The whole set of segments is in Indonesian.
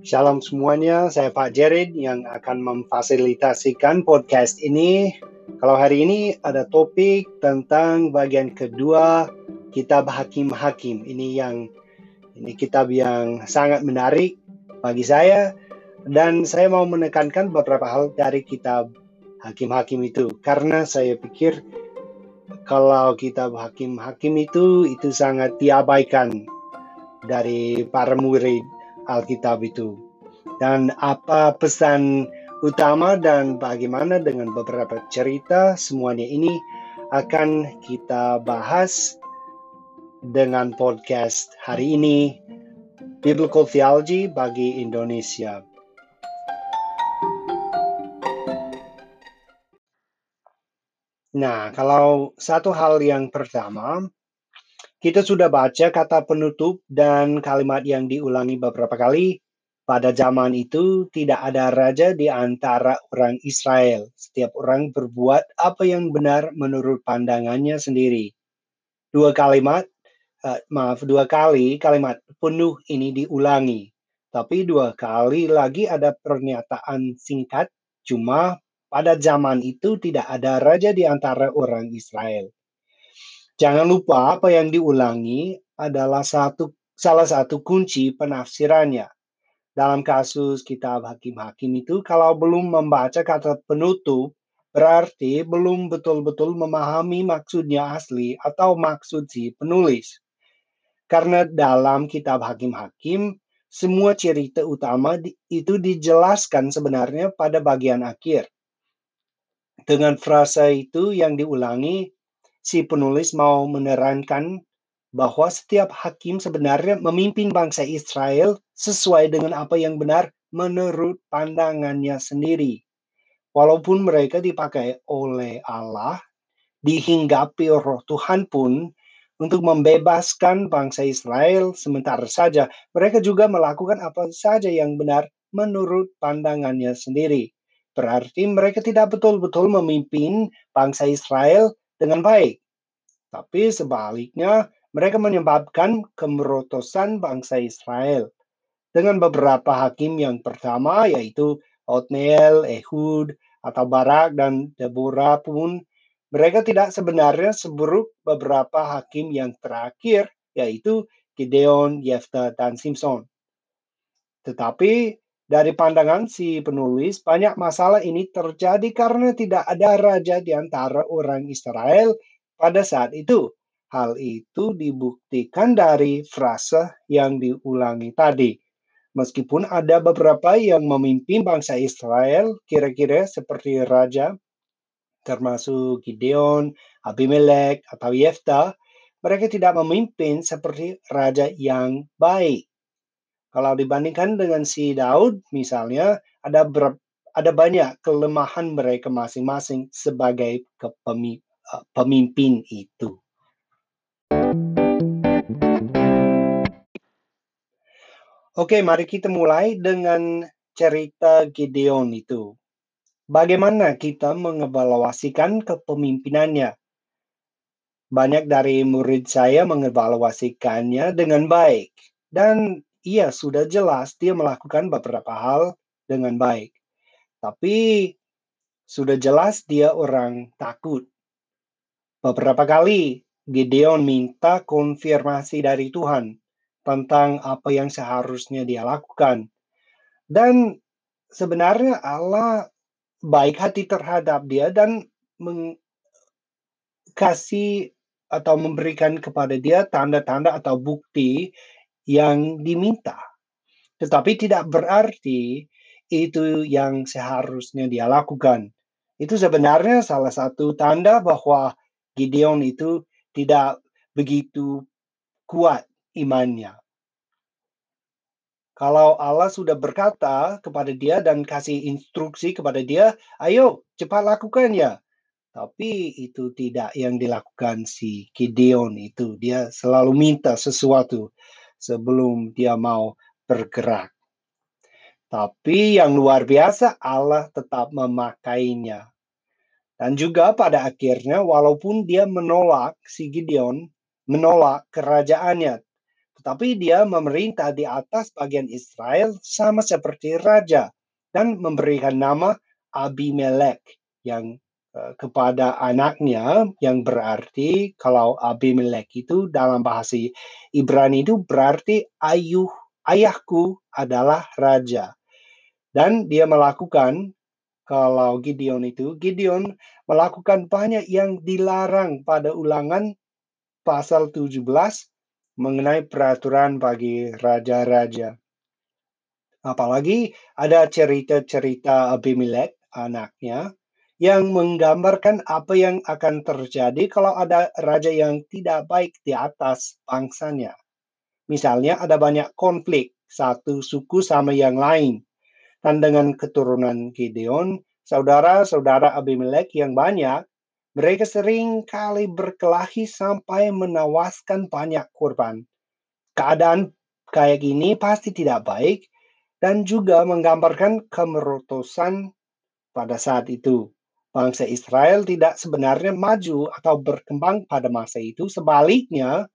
Shalom semuanya, saya Pak Jared yang akan memfasilitasikan podcast ini. Kalau hari ini ada topik tentang bagian kedua kitab Hakim-Hakim. Ini yang ini kitab yang sangat menarik bagi saya dan saya mau menekankan beberapa hal dari kitab Hakim-Hakim itu karena saya pikir kalau kitab Hakim-Hakim itu itu sangat diabaikan dari para murid Alkitab itu. Dan apa pesan utama dan bagaimana dengan beberapa cerita semuanya ini akan kita bahas dengan podcast hari ini Biblical Theology bagi Indonesia. Nah, kalau satu hal yang pertama, kita sudah baca kata penutup dan kalimat yang diulangi beberapa kali. Pada zaman itu tidak ada raja di antara orang Israel. Setiap orang berbuat apa yang benar menurut pandangannya sendiri. Dua kalimat, uh, maaf, dua kali kalimat penuh ini diulangi. Tapi dua kali lagi ada pernyataan singkat, cuma pada zaman itu tidak ada raja di antara orang Israel. Jangan lupa apa yang diulangi adalah satu salah satu kunci penafsirannya. Dalam kasus kitab hakim-hakim itu, kalau belum membaca kata penutup, berarti belum betul-betul memahami maksudnya asli atau maksud si penulis. Karena dalam kitab hakim-hakim, semua cerita utama itu dijelaskan sebenarnya pada bagian akhir. Dengan frasa itu yang diulangi, si penulis mau menerangkan bahwa setiap hakim sebenarnya memimpin bangsa Israel sesuai dengan apa yang benar menurut pandangannya sendiri. Walaupun mereka dipakai oleh Allah, dihinggapi roh Tuhan pun untuk membebaskan bangsa Israel sementara saja, mereka juga melakukan apa saja yang benar menurut pandangannya sendiri. Berarti mereka tidak betul-betul memimpin bangsa Israel dengan baik. Tapi sebaliknya, mereka menyebabkan kemerotosan bangsa Israel. Dengan beberapa hakim yang pertama, yaitu Otniel, Ehud, atau Barak, dan Deborah pun, mereka tidak sebenarnya seburuk beberapa hakim yang terakhir, yaitu Gideon, Yefta, dan Simpson. Tetapi dari pandangan si penulis, banyak masalah ini terjadi karena tidak ada raja di antara orang Israel pada saat itu. Hal itu dibuktikan dari frase yang diulangi tadi. Meskipun ada beberapa yang memimpin bangsa Israel, kira-kira seperti raja, termasuk Gideon, Abimelek, atau Yefta, mereka tidak memimpin seperti raja yang baik. Kalau dibandingkan dengan si Daud, misalnya, ada ber, ada banyak kelemahan mereka masing-masing sebagai Uh, pemimpin itu. Oke, mari kita mulai dengan cerita Gideon itu. Bagaimana kita mengevaluasikan kepemimpinannya? Banyak dari murid saya mengevaluasikannya dengan baik. Dan ia sudah jelas dia melakukan beberapa hal dengan baik. Tapi sudah jelas dia orang takut. Beberapa kali Gideon minta konfirmasi dari Tuhan tentang apa yang seharusnya dia lakukan. Dan sebenarnya Allah baik hati terhadap dia dan kasih atau memberikan kepada dia tanda-tanda atau bukti yang diminta. Tetapi tidak berarti itu yang seharusnya dia lakukan. Itu sebenarnya salah satu tanda bahwa Gideon itu tidak begitu kuat imannya. Kalau Allah sudah berkata kepada dia dan kasih instruksi kepada dia, ayo cepat lakukan ya. Tapi itu tidak yang dilakukan si Gideon itu. Dia selalu minta sesuatu sebelum dia mau bergerak. Tapi yang luar biasa Allah tetap memakainya. Dan juga pada akhirnya walaupun dia menolak si Gideon, menolak kerajaannya, tetapi dia memerintah di atas bagian Israel sama seperti raja dan memberikan nama Abimelek yang kepada anaknya yang berarti kalau Abimelek itu dalam bahasa Ibrani itu berarti ayuh ayahku adalah raja. Dan dia melakukan kalau Gideon itu, Gideon melakukan banyak yang dilarang pada ulangan pasal 17 mengenai peraturan bagi raja-raja. Apalagi ada cerita-cerita Abimelek, anaknya, yang menggambarkan apa yang akan terjadi kalau ada raja yang tidak baik di atas bangsanya. Misalnya ada banyak konflik satu suku sama yang lain dan dengan keturunan Gideon, saudara-saudara Abimelek yang banyak, mereka sering kali berkelahi sampai menawaskan banyak korban. Keadaan kayak gini pasti tidak baik dan juga menggambarkan kemerotosan pada saat itu. Bangsa Israel tidak sebenarnya maju atau berkembang pada masa itu, sebaliknya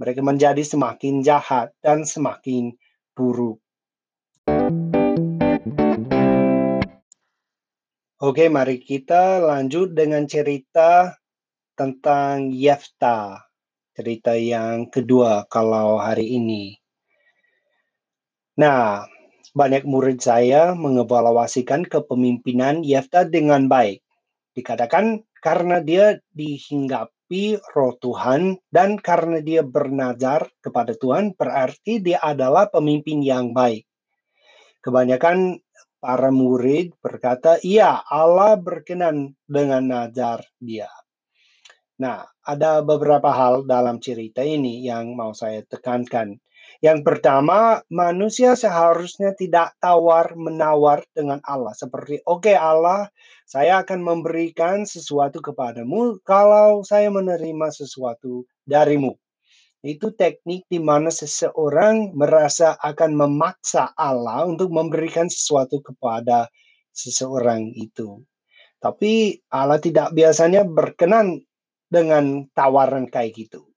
mereka menjadi semakin jahat dan semakin buruk. Oke, mari kita lanjut dengan cerita tentang Yefta. Cerita yang kedua kalau hari ini. Nah, banyak murid saya mengevaluasikan kepemimpinan Yefta dengan baik. Dikatakan karena dia dihinggapi roh Tuhan dan karena dia bernazar kepada Tuhan berarti dia adalah pemimpin yang baik. Kebanyakan Para murid berkata, "Iya, Allah berkenan dengan nazar dia." Nah, ada beberapa hal dalam cerita ini yang mau saya tekankan. Yang pertama, manusia seharusnya tidak tawar-menawar dengan Allah. Seperti, oke okay, Allah, saya akan memberikan sesuatu kepadamu kalau saya menerima sesuatu darimu. Itu teknik di mana seseorang merasa akan memaksa Allah untuk memberikan sesuatu kepada seseorang itu. Tapi Allah tidak biasanya berkenan dengan tawaran kayak gitu.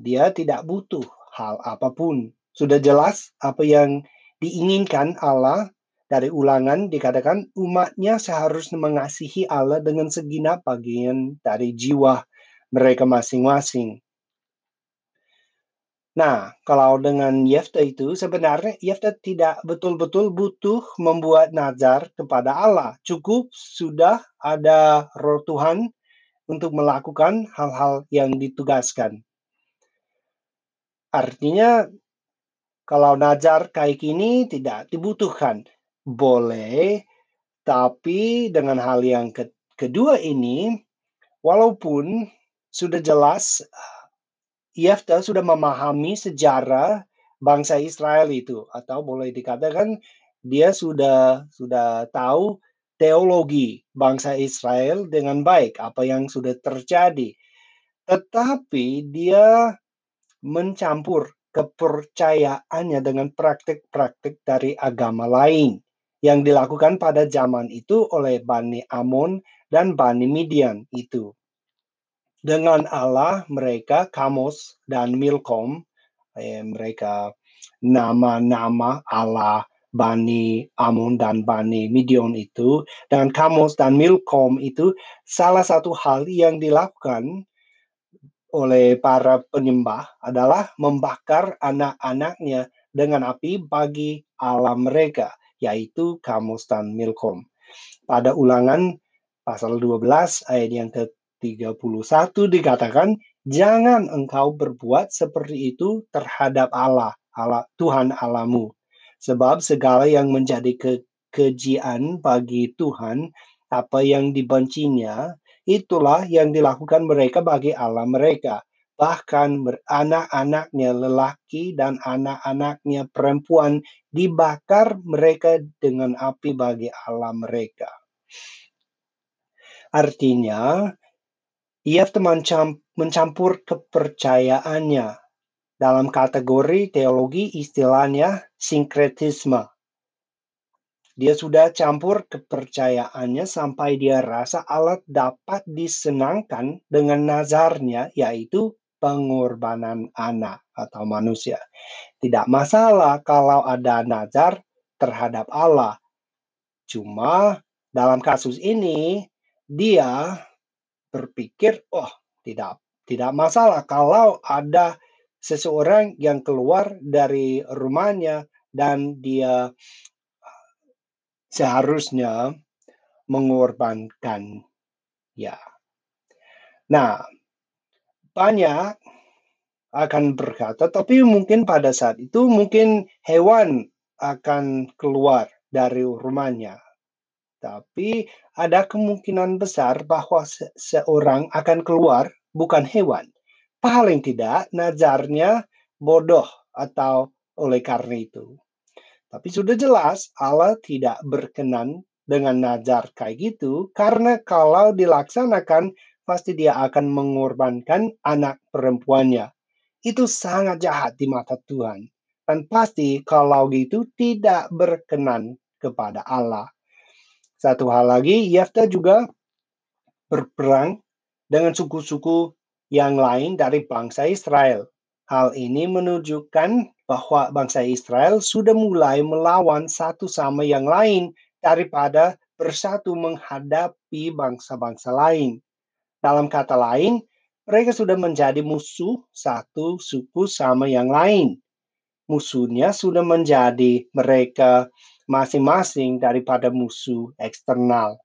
Dia tidak butuh hal apa pun. Sudah jelas apa yang diinginkan Allah dari ulangan dikatakan umatnya seharusnya mengasihi Allah dengan segenap bagian dari jiwa mereka masing-masing. Nah, kalau dengan Yefta itu sebenarnya Yefta tidak betul-betul butuh membuat nazar kepada Allah. Cukup sudah ada roh Tuhan untuk melakukan hal-hal yang ditugaskan. Artinya kalau nazar kayak gini tidak dibutuhkan. Boleh, tapi dengan hal yang ke kedua ini, walaupun sudah jelas Yefta sudah memahami sejarah bangsa Israel itu atau boleh dikatakan dia sudah sudah tahu teologi bangsa Israel dengan baik apa yang sudah terjadi. Tetapi dia mencampur kepercayaannya dengan praktik-praktik dari agama lain yang dilakukan pada zaman itu oleh Bani Amon dan Bani Midian itu. Dengan Allah mereka Kamos dan Milkom eh, mereka nama-nama Allah Bani Amun dan Bani Midian itu dan Kamos dan Milkom itu salah satu hal yang dilakukan oleh para penyembah adalah membakar anak-anaknya dengan api bagi Allah mereka yaitu Kamos dan Milkom. Pada ulangan pasal 12 ayat yang ke 31 dikatakan, jangan engkau berbuat seperti itu terhadap Allah, Allah Tuhan Alamu. Sebab segala yang menjadi ke kejian bagi Tuhan, apa yang dibencinya, itulah yang dilakukan mereka bagi Allah mereka. Bahkan anak-anaknya lelaki dan anak-anaknya perempuan dibakar mereka dengan api bagi Allah mereka. Artinya, ia mencampur kepercayaannya dalam kategori teologi istilahnya sinkretisme. Dia sudah campur kepercayaannya sampai dia rasa Allah dapat disenangkan dengan nazarnya, yaitu pengorbanan anak atau manusia. Tidak masalah kalau ada nazar terhadap Allah. Cuma dalam kasus ini dia berpikir, oh tidak tidak masalah kalau ada seseorang yang keluar dari rumahnya dan dia seharusnya mengorbankan ya. Nah, banyak akan berkata, tapi mungkin pada saat itu mungkin hewan akan keluar dari rumahnya. Tapi ada kemungkinan besar bahwa se seorang akan keluar bukan hewan. Paling tidak nazarnya bodoh atau oleh karena itu. Tapi sudah jelas Allah tidak berkenan dengan nazar kayak gitu karena kalau dilaksanakan pasti dia akan mengorbankan anak perempuannya itu sangat jahat di mata Tuhan. Dan pasti kalau gitu tidak berkenan kepada Allah. Satu hal lagi, Yefta juga berperang dengan suku-suku yang lain dari bangsa Israel. Hal ini menunjukkan bahwa bangsa Israel sudah mulai melawan satu sama yang lain daripada bersatu menghadapi bangsa-bangsa lain. Dalam kata lain, mereka sudah menjadi musuh satu suku sama yang lain. Musuhnya sudah menjadi mereka masing-masing daripada musuh eksternal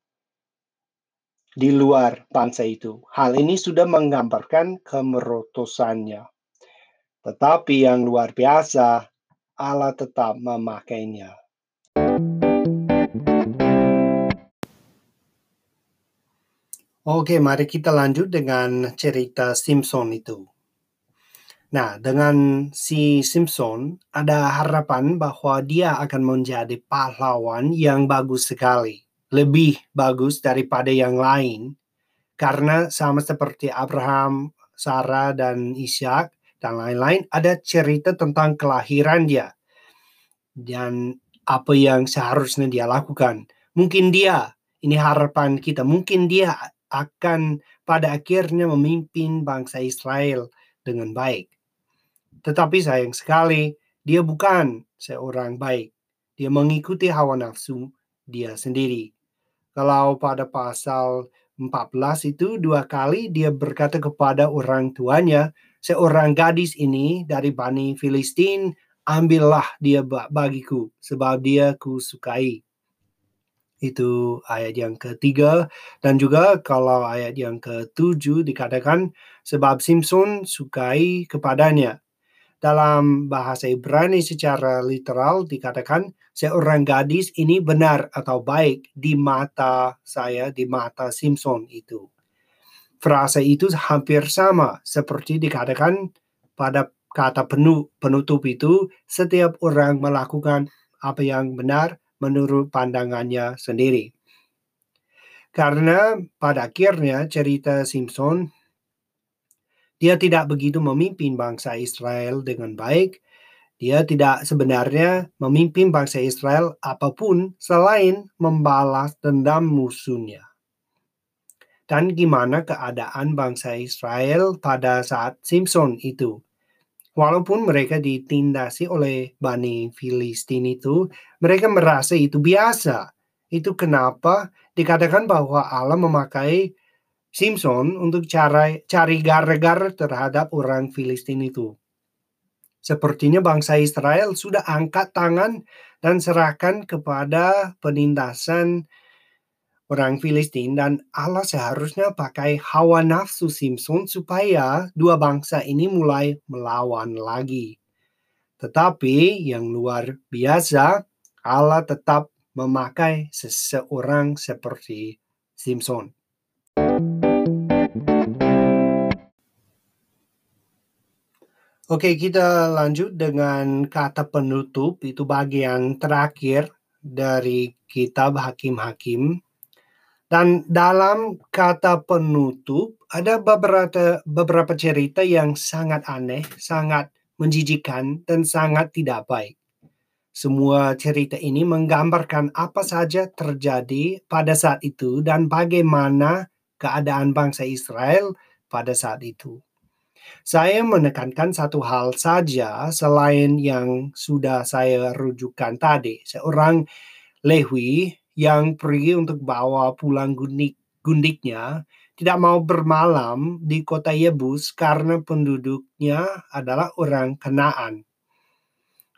di luar bangsa itu. Hal ini sudah menggambarkan kemerotosannya. Tetapi yang luar biasa, Allah tetap memakainya. Oke, mari kita lanjut dengan cerita Simpson itu. Nah, dengan si Simpson ada harapan bahwa dia akan menjadi pahlawan yang bagus sekali, lebih bagus daripada yang lain, karena sama seperti Abraham, Sarah, dan Ishak dan lain-lain, ada cerita tentang kelahiran dia dan apa yang seharusnya dia lakukan. Mungkin dia, ini harapan kita, mungkin dia akan pada akhirnya memimpin bangsa Israel dengan baik. Tetapi sayang sekali, dia bukan seorang baik. Dia mengikuti hawa nafsu dia sendiri. Kalau pada pasal 14 itu dua kali dia berkata kepada orang tuanya, seorang gadis ini dari Bani Filistin, ambillah dia bagiku, sebab dia kusukai itu ayat yang ketiga. Dan juga kalau ayat yang ketujuh dikatakan sebab Simpson sukai kepadanya. Dalam bahasa Ibrani secara literal dikatakan seorang gadis ini benar atau baik di mata saya di mata Simpson itu frasa itu hampir sama seperti dikatakan pada kata penutup itu setiap orang melakukan apa yang benar menurut pandangannya sendiri. Karena pada akhirnya cerita Simpson dia tidak begitu memimpin bangsa Israel dengan baik. Dia tidak sebenarnya memimpin bangsa Israel apa pun selain membalas dendam musuhnya. Dan gimana keadaan bangsa Israel pada saat Simpson itu? Walaupun mereka ditindasi oleh Bani Filistin itu, mereka merasa itu biasa. Itu kenapa dikatakan bahwa Allah memakai Simpson untuk cari, cari gara-gara terhadap orang Filistin itu. Sepertinya bangsa Israel sudah angkat tangan dan serahkan kepada penindasan orang Filistin dan Allah seharusnya pakai hawa nafsu Simpson supaya dua bangsa ini mulai melawan lagi. Tetapi yang luar biasa, Allah tetap memakai seseorang seperti Simpson. Oke, kita lanjut dengan kata penutup, itu bagian terakhir dari kitab Hakim-Hakim dan dalam kata penutup ada beberapa beberapa cerita yang sangat aneh, sangat menjijikan dan sangat tidak baik. Semua cerita ini menggambarkan apa saja terjadi pada saat itu dan bagaimana keadaan bangsa Israel pada saat itu. Saya menekankan satu hal saja selain yang sudah saya rujukan tadi. Seorang Lewi yang pergi untuk bawa pulang gundik gundiknya tidak mau bermalam di kota Yebus karena penduduknya adalah orang Kanaan.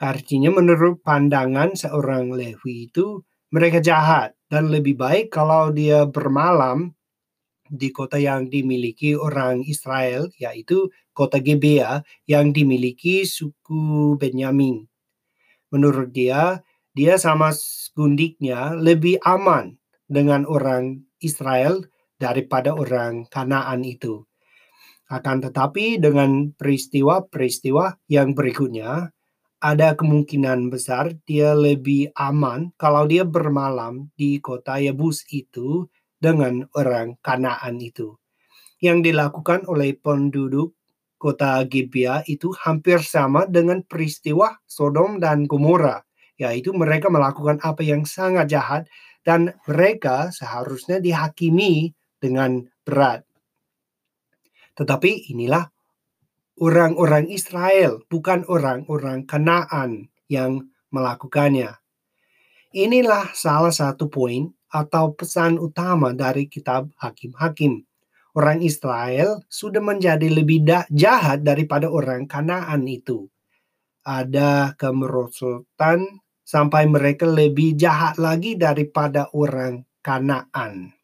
Artinya menurut pandangan seorang Lewi itu mereka jahat dan lebih baik kalau dia bermalam di kota yang dimiliki orang Israel yaitu kota Gebea yang dimiliki suku Benyamin. Menurut dia, dia sama gundiknya lebih aman dengan orang Israel daripada orang Kanaan itu. Akan tetapi dengan peristiwa-peristiwa yang berikutnya, ada kemungkinan besar dia lebih aman kalau dia bermalam di kota Yebus itu dengan orang Kanaan itu. Yang dilakukan oleh penduduk kota Gibeah itu hampir sama dengan peristiwa Sodom dan Gomora, yaitu mereka melakukan apa yang sangat jahat dan mereka seharusnya dihakimi dengan berat. Tetapi inilah orang-orang Israel, bukan orang-orang Kanaan yang melakukannya. Inilah salah satu poin atau pesan utama dari kitab Hakim-Hakim. Orang Israel sudah menjadi lebih jahat daripada orang Kanaan itu. Ada kemerosotan sampai mereka lebih jahat lagi daripada orang Kanaan.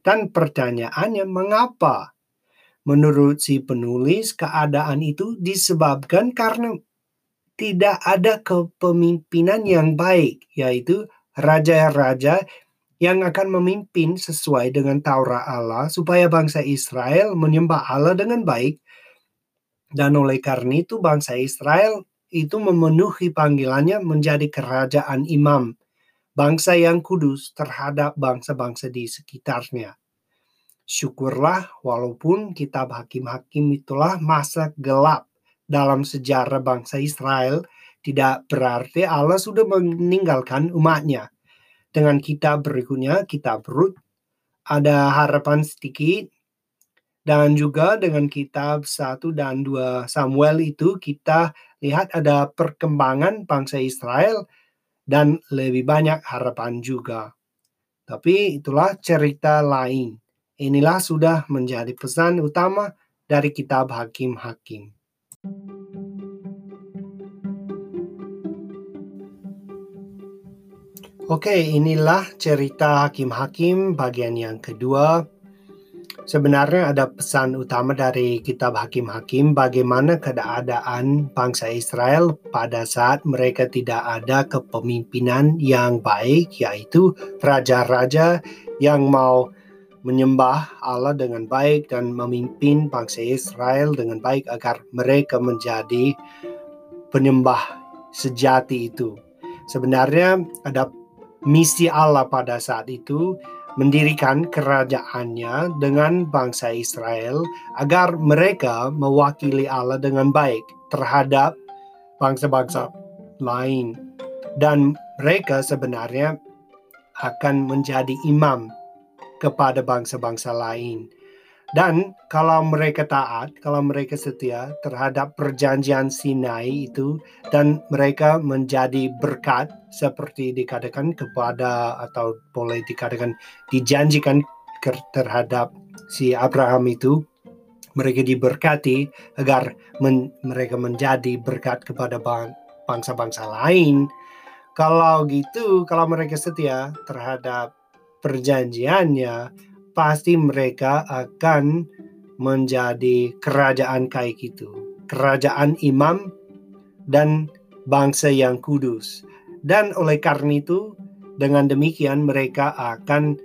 Dan pertanyaannya, mengapa? Menurut si penulis, keadaan itu disebabkan karena tidak ada kepemimpinan yang baik, yaitu raja-raja yang akan memimpin sesuai dengan Taurat Allah supaya bangsa Israel menyembah Allah dengan baik. Dan oleh karena itu bangsa Israel itu memenuhi panggilannya menjadi kerajaan imam bangsa yang kudus terhadap bangsa-bangsa di sekitarnya. Syukurlah walaupun kitab hakim-hakim itulah masa gelap dalam sejarah bangsa Israel, tidak berarti Allah sudah meninggalkan umatnya. Dengan kitab berikutnya, kitab Rut, ada harapan sedikit. Dan juga dengan kitab 1 dan 2 Samuel itu kita lihat ada perkembangan bangsa Israel dan lebih banyak harapan juga. Tapi itulah cerita lain. Inilah sudah menjadi pesan utama dari kitab Hakim-Hakim. Oke, inilah cerita Hakim-Hakim bagian yang kedua Sebenarnya ada pesan utama dari kitab Hakim-Hakim bagaimana keadaan bangsa Israel pada saat mereka tidak ada kepemimpinan yang baik yaitu raja-raja yang mau menyembah Allah dengan baik dan memimpin bangsa Israel dengan baik agar mereka menjadi penyembah sejati itu. Sebenarnya ada misi Allah pada saat itu mendirikan kerajaannya dengan bangsa Israel agar mereka mewakili Allah dengan baik terhadap bangsa-bangsa lain. Dan mereka sebenarnya akan menjadi imam kepada bangsa-bangsa lain dan kalau mereka taat, kalau mereka setia terhadap perjanjian Sinai itu dan mereka menjadi berkat seperti dikatakan kepada atau boleh dikatakan dijanjikan terhadap si Abraham itu mereka diberkati agar men, mereka menjadi berkat kepada bangsa-bangsa lain. Kalau gitu, kalau mereka setia terhadap perjanjiannya, pasti mereka akan menjadi kerajaan kayak gitu. Kerajaan imam dan bangsa yang kudus. Dan oleh karena itu, dengan demikian mereka akan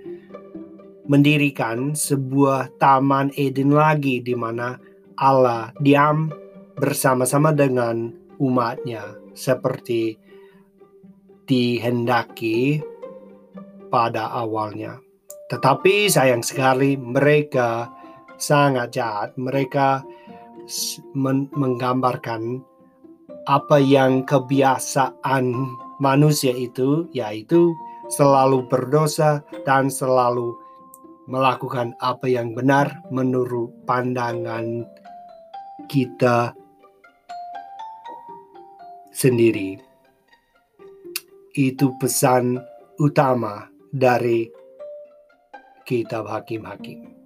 mendirikan sebuah taman Eden lagi di mana Allah diam bersama-sama dengan umatnya seperti dihendaki pada awalnya. Tetapi sayang sekali mereka sangat jahat. Mereka menggambarkan apa yang kebiasaan manusia itu yaitu selalu berdosa dan selalu melakukan apa yang benar menurut pandangan kita sendiri. Itu pesan utama dari kitab Hakim-Hakim. thank you